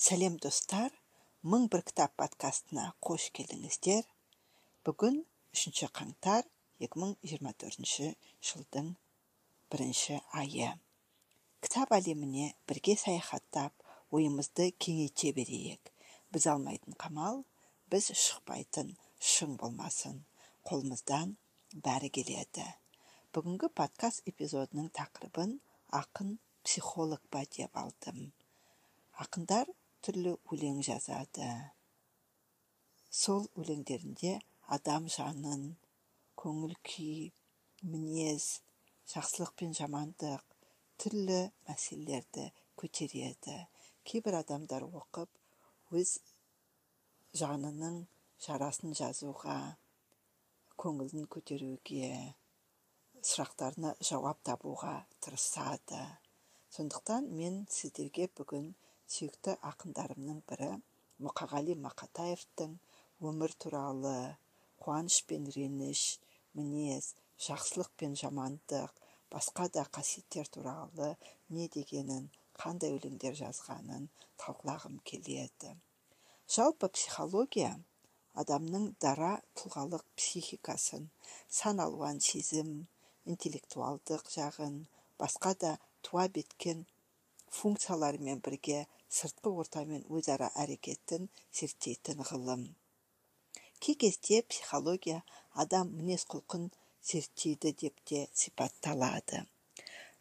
сәлем достар. Мың бір кітап подкастына қош келдіңіздер. Бүгін 3 қаңтар 2024 жылдың бірінші айы. Кітап әлеміне бірге саяхаттап ойымызды кеңейте берейік. Біз алмайтын қамал біз шықпайтын шың болмасын. Қолымыздан бәрі келеді. Бүгінгі подкаст эпизодының тақырыбын ақын психолог па деп алдым. Ақындар түрлі өлең жазады. Сол өлеңдерінде адам жанын көңіл күй мінез жақсылық пен жамандық түрлі мәселелерді көтереді. Кейбір адамдар оқып өз жанының жарасын жазуға көңілін көтеруге сұрақтарына жауап табуға тырысады. Сондықтан мен сіздерге бүгін сүйікті ақындарымның бірі мұқағали мақатаевтың өмір туралы қуаныш пен реніш мінез жақсылық пен жамандық басқа да қасиеттер туралы не дегенін қандай өлеңдер жазғанын талқылағым келеді. Жалпы психология адамның дара тұлғалық психикасын сан алуан сезім интеллектуалдық жағын басқа да туа беткен функцияларымен бірге сыртқы ортамен өзара әрекетін зерттейтін ғылым. Кей кезде психология адам мінез құлқын зерттейді деп те сипатталады.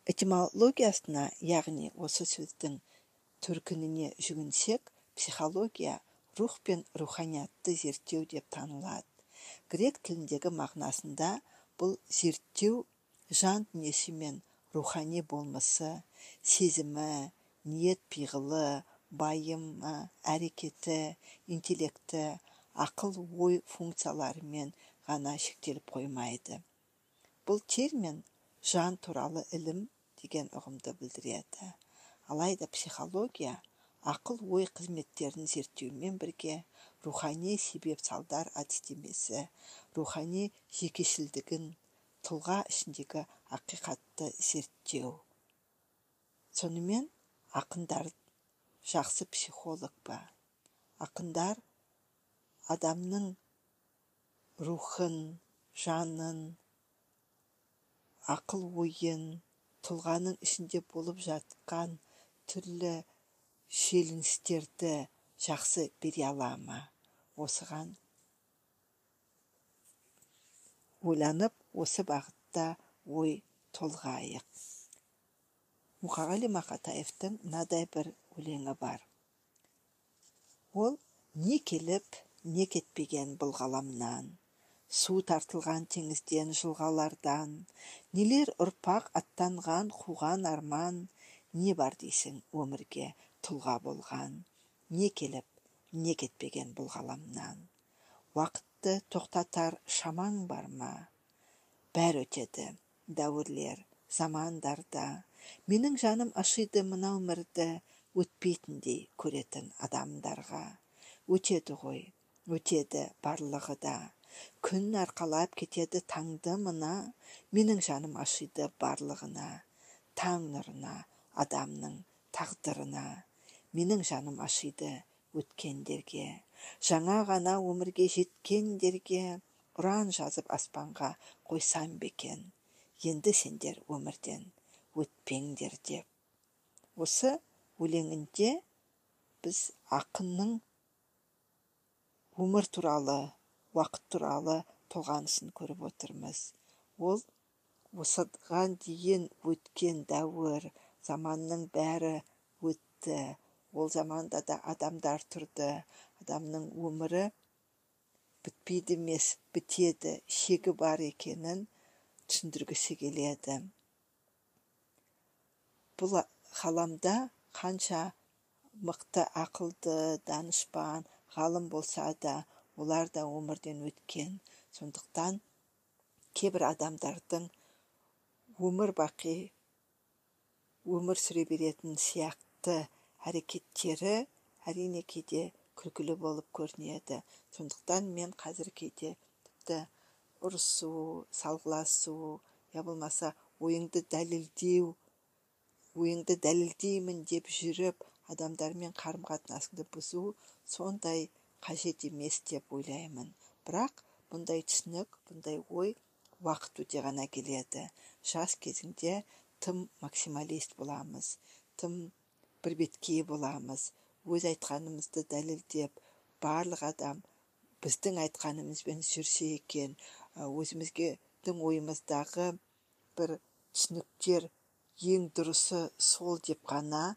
Этимологиясына яғни осы сөздің төркініне жүгінсек психология рух пен руханиятты зерттеу деп танылады. Грек тіліндегі мағынасында бұл зерттеу жан дүниесі мен рухани болмысы сезімі ниет пиғылы байымы әрекеті интеллекті ақыл ой функцияларымен ғана шектеліп қоймайды. Бұл термин жан туралы ілім деген ұғымды білдіреді. Алайда психология ақыл ой қызметтерін зерттеумен бірге рухани себеп салдар әдістемесі рухани жекешілдігін тұлға ішіндегі ақиқатты зерттеу. Сонымен ақындар жақсы психолог па? Ақындар адамның рухын жанын ақыл ойын тұлғаның ішінде болып жатқан түрлі шиеленістерді жақсы бере ала ма? Осыған ойланып осы бағытта ой толғайық. Мұқағали мақатаевтың мынадай бір өлеңі бар. Ол не келіп не кетпеген бұл ғаламнан су тартылған теңізден жылғалардан нелер ұрпақ аттанған қуған арман не бар дейсің өмірге тұлға болған не келіп не кетпеген бұл ғаламнан. Уақытты тоқтатар шамаң бар ма? Бәрі өтеді дәуірлер замандарда менің жаным ашиды мына өмірді өтпейтіндей көретін адамдарға. Өтеді ғой өтеді барлығы да. Күн арқалап кетеді таңды мына менің жаным ашиды барлығына. Таң нұрына адамның тағдырына. Менің жаным ашиды өткендерге. Жаңа ғана өмірге жеткендерге ұран жазып аспанға қойсам бекен енді сендер өмірден өтпеңдер деп. Осы өлеңінде біз ақынның өмір туралы уақыт туралы толғанысын көріп отырмыз. Ол осыған дейін өткен дәуір заманның бәрі өтті. Ол заманда да адамдар тұрды. Адамның өмірі бітпейді емес бітеді шегі бар екенін түсіндіргісі келеді. Бұл ғаламда қанша мықты ақылды данышпан ғалым болса да олар да өмірден өткен. Сондықтан кейбір адамдардың өмір бақи өмір сүре беретін сияқты әрекеттері әрине кейде күлкілі болып көрінеді. Сондықтан мен қазір кейде тіпті ұрысу салғыласу я болмаса ойыңды дәлелдеу ойыңды дәлелдеймін деп жүріп адамдармен қарым қатынасыңды бұзу сондай қажет емес деп ойлаймын. Бірақ бұндай түсінік бұндай ой уақыт өте ғана келеді. Жас кезіңде тым максималист боламыз тым бірбеткей боламыз. Өз айтқанымызды дәлелдеп барлық адам біздің айтқанымызбен жүрсе екен. Өзімізге ойымыздағы бір түсініктер ең дұрысы сол деп қана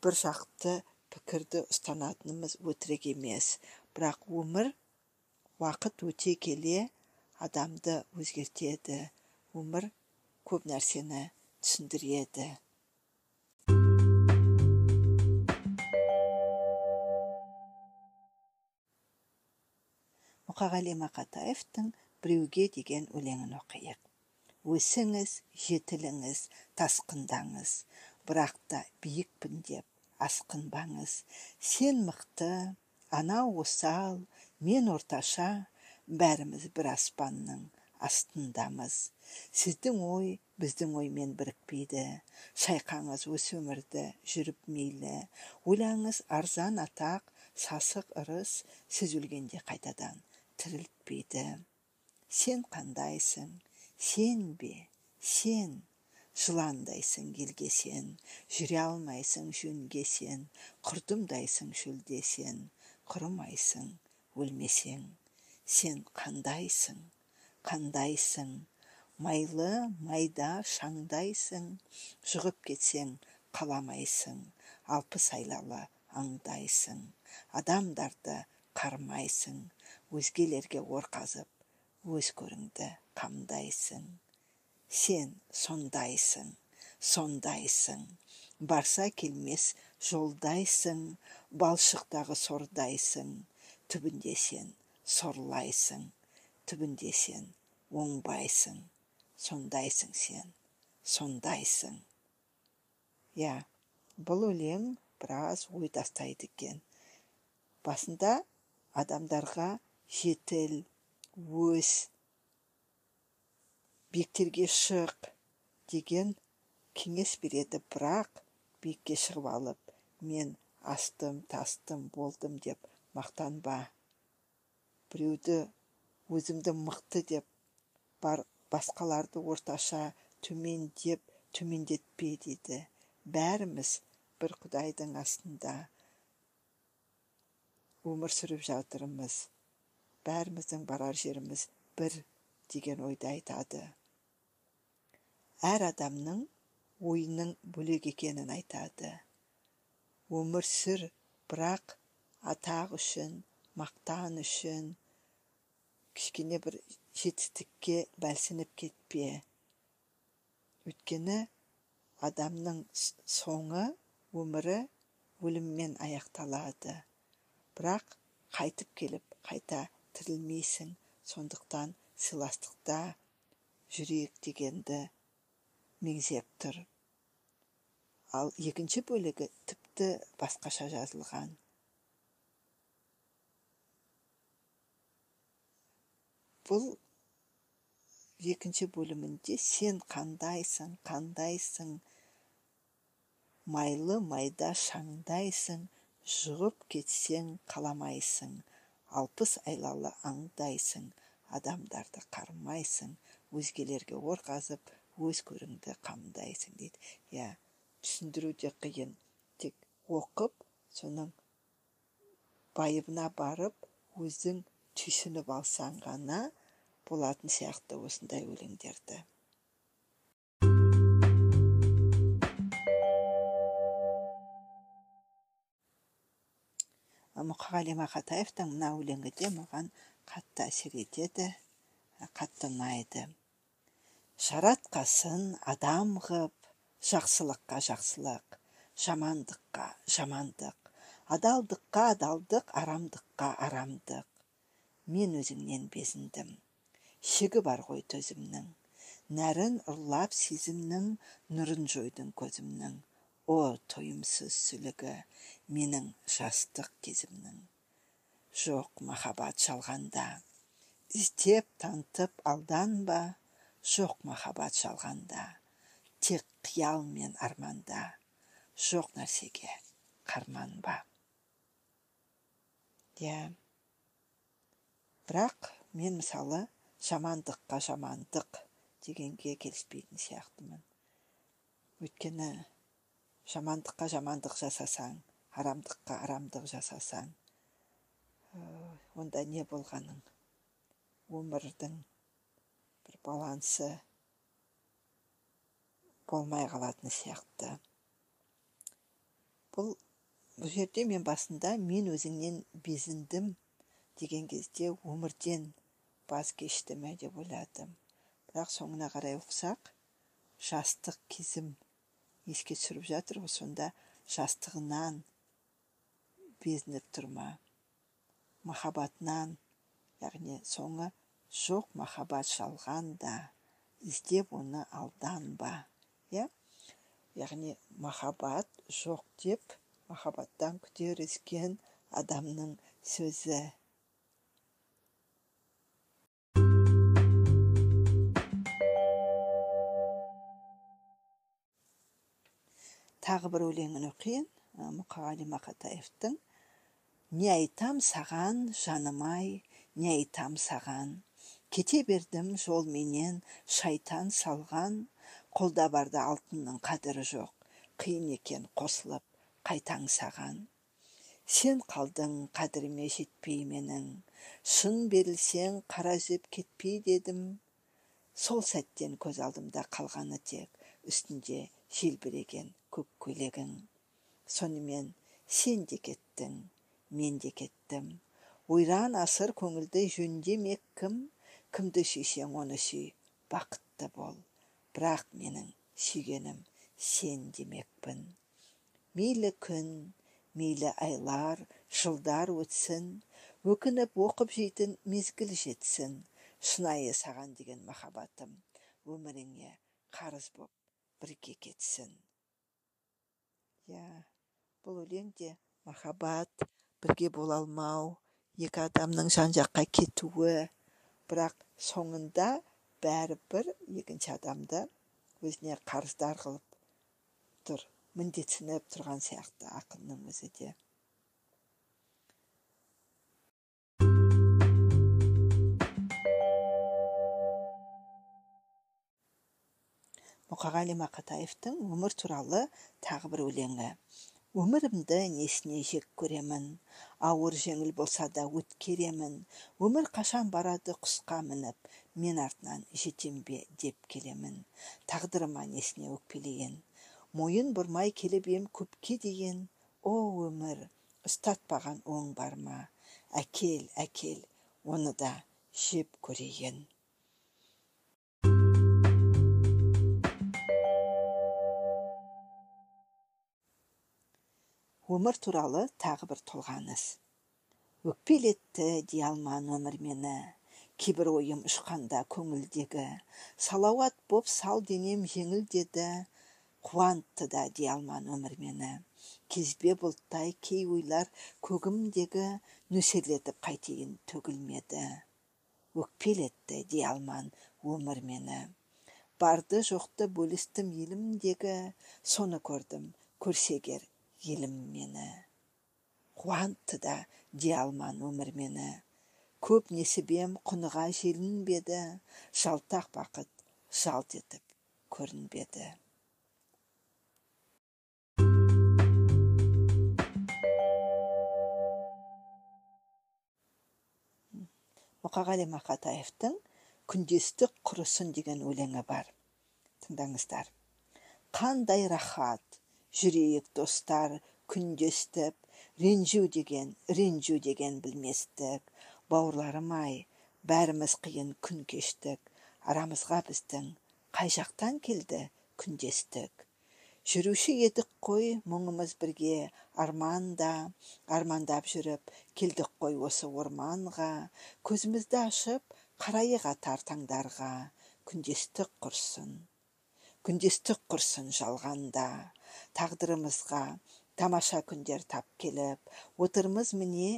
бір жақты пікірді ұстанатынымыз өтірік емес. Бірақ өмір уақыт өте келе адамды өзгертеді. Өмір көп нәрсені түсіндіреді. Мұқағали мақатаевтың біреуге деген өлеңін оқиық өсіңіз жетіліңіз тасқындаңыз. Бірақ та биікпін деп асқынбаңыз. Сен мықты анау осал мен орташа. Бәріміз бір аспанның астындамыз. Сіздің ой біздің оймен бірікпейді. Шайқаңыз осы өмірді жүріп мейлі. Ойлаңыз арзан атақ сасық ырыс сіз өлгенде қайтадан тірілтпейді. Сен қандайсың сен бе сен жыландайсың елге сен жүре алмайсың жөнге сен құрдымдайсың шөлде сен құрымайсың өлмесең. Сен қандайсың қандайсың. Майлы майда шаңдайсың жұғып кетсең қаламайсың алпыс айлалы аңдайсың. Адамдарды қармайсың өзгелерге ор қазып өз көріңді қамдайсың сен сондайсың сондайсың барса келмес жолдайсың балшықтағы сордайсың түбінде сен сорлайсың түбінде сен оңбайсың сондайсың сен сондайсың иә бұл өлең біраз ой тастайды екен басында адамдарға жетіл өс биіктерге шық деген кеңес береді. Бірақ биікке шығып алып мен астым тастым болдым деп мақтанба. Біреуді өзімді мықты деп бар басқаларды орташа төмен деп төмендетпе дейді. Бәріміз бір құдайдың астында өмір сүріп жатырмыз. Бәріміздің барар жеріміз бір деген ойды айтады. Әр адамның ойының бөлек екенін айтады. Өмір сүр бірақ атақ үшін мақтан үшін кішкене бір жетістікке бәлсініп кетпе. Өйткені адамның соңы өмірі өліммен аяқталады. Бірақ қайтып келіп қайта тірілмейсің сондықтан сыйластықта жүрейік дегенді меңзеп тұр. Ал екінші бөлігі тіпті басқаша жазылған. Бұл екінші бөлімінде сен қандайсың қандайсың. Майлы майда шаңдайсың жұғып кетсең қаламайсың. Алпыс айлалы аңдайсың адамдарды қармайсың өзгелерге ор қазып өз көріңді қамдайсың дейді. Иә түсіндіру де қиын. Тек оқып соның байыбына барып өзің түйсініп алсаң ғана болатын сияқты осындай өлеңдерді. Мұқағали мақатаевтың мына өлеңі де маған қатты әсер етеді қатты ұнайды. Жаратқасын адам ғып жақсылыққа жақсылық жамандыққа жамандық. Адалдыққа адалдық арамдыққа арамдық. Мен өзіңнен безіндім. Шегі бар ғой төзімнің. Нәрін ұрлап сезімнің нұрын жойдың көзімнің. О тойымсыз сүлігі менің жастық кезімнің. Жоқ махаббат жалғанда іздеп тантып алданба. Жоқ махаббат жалғанда тек қиял мен арманда. Жоқ нәрсеге қарманба. Иә. Бірақ мен мысалы жамандыққа жамандық дегенге келіспейтін сияқтымын. Өйткені жамандыққа жамандық жасасаң арамдыққа арамдық жасасаң онда не болғаның? Өмірдің бір балансы болмай қалатын сияқты. Бұл бұл жерде мен басында мен өзіңнен безіндім деген кезде өмірден баз кешті ме деп ойладым. Бірақ соңына қарай оқысақ жастық кезім еске түсіріп жатыр ғой сонда жастығынан безініп тұр ма? Махаббатынан. Яғни соңы жоқ махаббат жалған да іздеп оны алданба. Иә? Яғни махаббат жоқ деп махаббаттан күтер үзген адамның сөзі. Тағы бір өлеңін оқиын. Мұқағали мақатаевтың не айтам саған жаным ай не айтам саған. Кете бердім жолменен шайтан салған. Қолда барда алтынның қадірі жоқ қиын екен қосылып қайтаң саған. Сен қалдың қадіріме жетпей менің. Шын берілсең қара кетпей дедім. Сол сәттен көз алдымда қалғаны тек үстінде желбіреген көк көйлегің сонымен сен де кеттің мен де кеттім ойран асыр көңілді жөндемек кім кімді сүйсең оны сүй бақытты бол бірақ менің сүйгенім сен демекпін мейлі күн мейлі айлар жылдар өтсін өкініп оқып жейтін мезгіл жетсін шынайы саған деген махаббатым өміріңе қарыз боп бірге кетсін. Иә бұл өлең де махаббат бірге бола алмау екі адамның жан жаққа кетуі бірақ соңында бәрібір екінші адамды өзіне қарыздар қылып тұр міндетсініп тұрған сияқты ақынның өзі де. Мұқағали мақатаевтың өмір туралы тағы бір өлеңі. Өмірімді несіне жек көремін? Ауыр жеңіл болса да өткеремін? Өмір қашан барады құсқа мініп? Мен артынан жетем бе деп келемін? Тағдырыма несіне өкпелеген? Мойын бұрмай келіп ем көпке деген? О өмір ұстатпаған оң бар ма әкел әкел оны да жеп көрейін өмір туралы тағы бір толғаныс. Өкпелетті дей алман өмір мені. Кейбір ойым ұшқанда көңілдегі. Салауат боп сал денем жеңілдеді қуантты да дей алман өмір мені. Кезбе бұлттай кей ойлар көгімдегі нөсерлетіп қайтейін төгілмеді. Өкпелетті дей алман өмір мені. Барды жоқты бөлістім елімдегі. Соны көрдім көрсегер елім мені. Қуантты да дей алман өмір мені. Көп несібем құныға желінбеді. Жалтақ бақыт жалт етіп көрінбеді. Мұқағали мақатаевтың күндестік құрысын деген өлеңі бар. Тыңдаңыздар. Қандай рахат жүрейік достар күндестіп ренжу деген ренжу деген білместік. Бауырларым ай бәріміз қиын күн кештік. Арамызға біздің қай жақтан келді күндестік жүруші едік қой мұңымыз бірге арманда армандап жүріп келдік қой осы орманға. Көзімізді ашып қарайық атар таңдарға күндестік құрсын. Күндестік құрсын жалғанда. Тағдырымызға тамаша күндер тап келіп отырмыз міне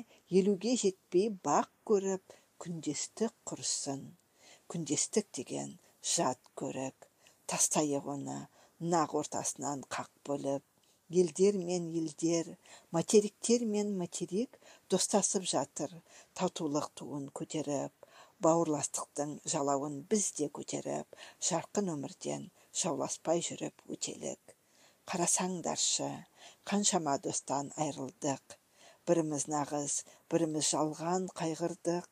елуге жетпей бақ көріп күндестік құрсын күндестік деген жат көрік. Тастайық оны нақ ортасынан қақ бөліп. Елдер мен елдер материктер мен материк достасып жатыр татулық туын көтеріп. Бауырластықтың жалауын біз де көтеріп жарқын өмірден жауласпай жүріп өтелік. Қарасаңдаршы қаншама достан айрылдық. Біріміз нағыз біріміз жалған қайғырдық.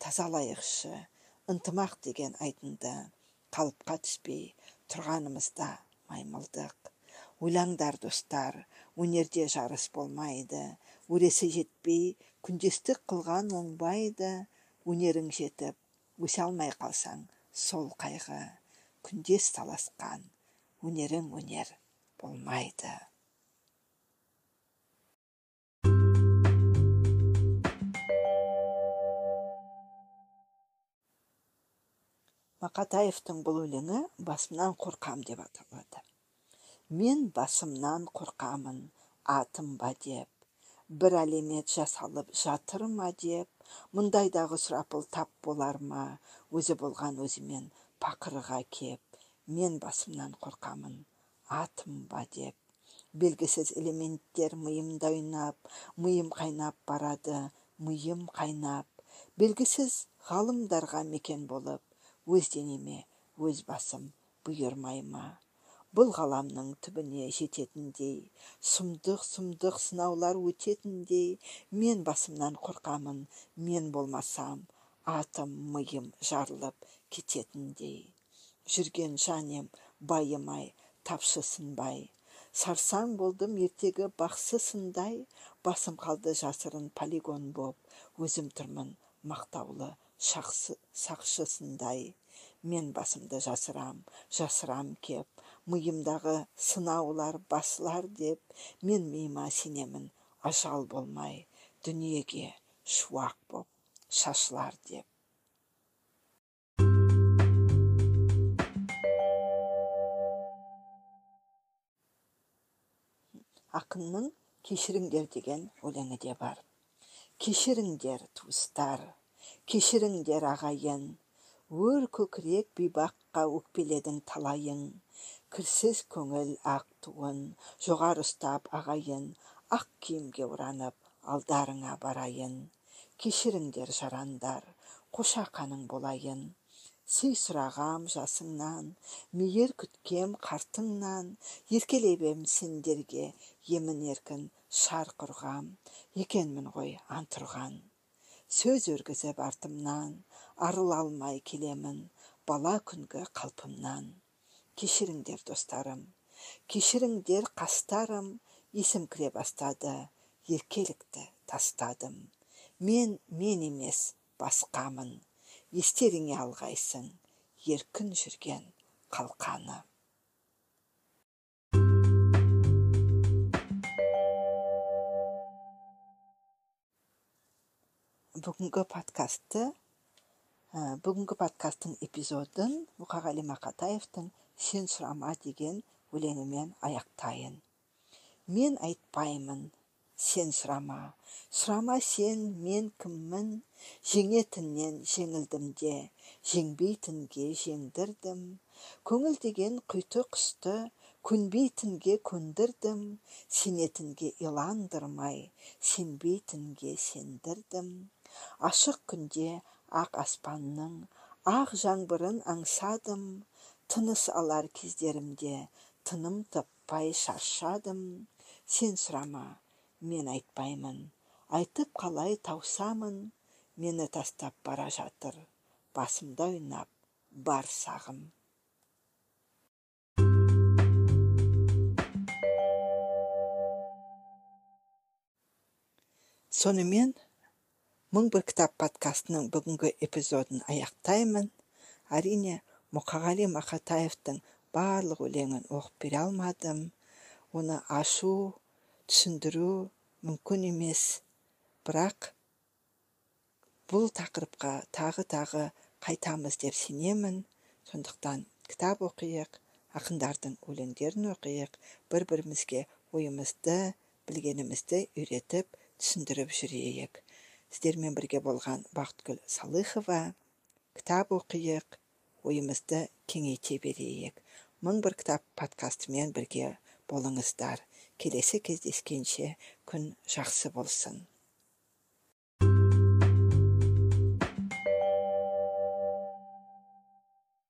Тазалайықшы. Ынтымақ деген айтынды. Қалыпқа түспей тұрғанымызда маймылдық. Ойлаңдар достар өнерде жарыс болмайды. Өресі жетпей күндестік қылған оңбайды. Өнерің жетіп өсе алмай қалсаң сол қайғы. Күндес таласқан өнерің өнер. Болмайды. Мақатаевтың бұл өлеңі басымнан қорқам деп аталады. Мен басымнан қорқамын атым ба деп бір әлемет жасалып жатыр ма деп мұндайдағы сұрапыл тап болар ма өзі болған өзімен пақырға кеп мен басымнан қорқамын атым ба деп белгісіз элементтер миымда ойнап миым қайнап барады миым қайнап. Белгісіз ғалымдарға мекен болып өз денеме өз басым бұйырмай ма? Бұл ғаламның түбіне жететіндей сұмдық сұмдық сынаулар өтетіндей мен басымнан қорқамын мен болмасам атым миым жарылып кететіндей. Жүрген жанем байымай тапшы сынбай сарсаң болдым ертегі бақсы сындай басым қалды жасырын полигон боп. Өзім тұрмын мақтаулы сақшысындай мен басымды жасырам жасырам кеп. Миымдағы сынаулар басылар деп. Мен миыма сенемін ажал болмай. Дүниеге шуақ боп шашылар деп. Ақынның кешіріңдер деген өлеңі де бар. Кешіріңдер туыстар кешіріңдер ағайын. Өр көкірек бейбаққа өкпеледің талайын. Кірсіз көңіл ақ туын жоғары ұстап ағайын. Ақ киімге оранып алдарыңа барайын. Кешіріңдер жарандар қошақаның болайын. Сый сұрағам жасыңнан мейір күткем қартыңнан еркелеп сендерге емін еркін шарқ ұрғам екенмін ғой ант ұрған сөз өргізіп артымнан арыла алмай келемін бала күнгі қалпымнан. Кешіріңдер достарым кешіріңдер қастарым есім кіре бастады еркелікті тастадым. Мен мен емес басқамын. Естеріңе алғайсың еркін жүрген қалқаны. Бүгінгі подкастты бүгінгі подкасттың эпизодын мұқағали мақатаевтың сен сұрама деген өлеңімен аяқтайын. Мен айтпаймын сен сұрама. Сұрама сен мен кіммін? Жеңетіннен жеңілдім де жеңбейтінге жеңдірдім. Көңіл деген құйты құсты көнбейтінге көндірдім. Сенетінге иландырмай сенбейтінге сендірдім. Ашық күнде ақ аспанның ақ жаңбырын аңсадым. Тыныс алар кездерімде тыным таппай шаршадым. Сен сұрама мен айтпаймын. Айтып қалай таусамын мені тастап бара жатыр. Басымда ойнап бар сағым. Сонымен мың бір кітап подкастының бүгінгі эпизодын аяқтаймын. Әрине мұқағали мақатаевтың барлық өлеңін оқып бере алмадым. Оны ашу түсіндіру мүмкін емес. Бірақ бұл тақырыпқа тағы тағы қайтамыз деп сенемін. Сондықтан кітап оқиық ақындардың өлеңдерін оқиық бір бірімізге ойымызды білгенімізді үйретіп түсіндіріп жүрейік. Сіздермен бірге болған бақытгүл салыхова кітап оқиық ойымызды кеңейте берейік. Мың бір кітап подкастымен бірге болыңыздар. Келесі кездескенше күн жақсы болсын.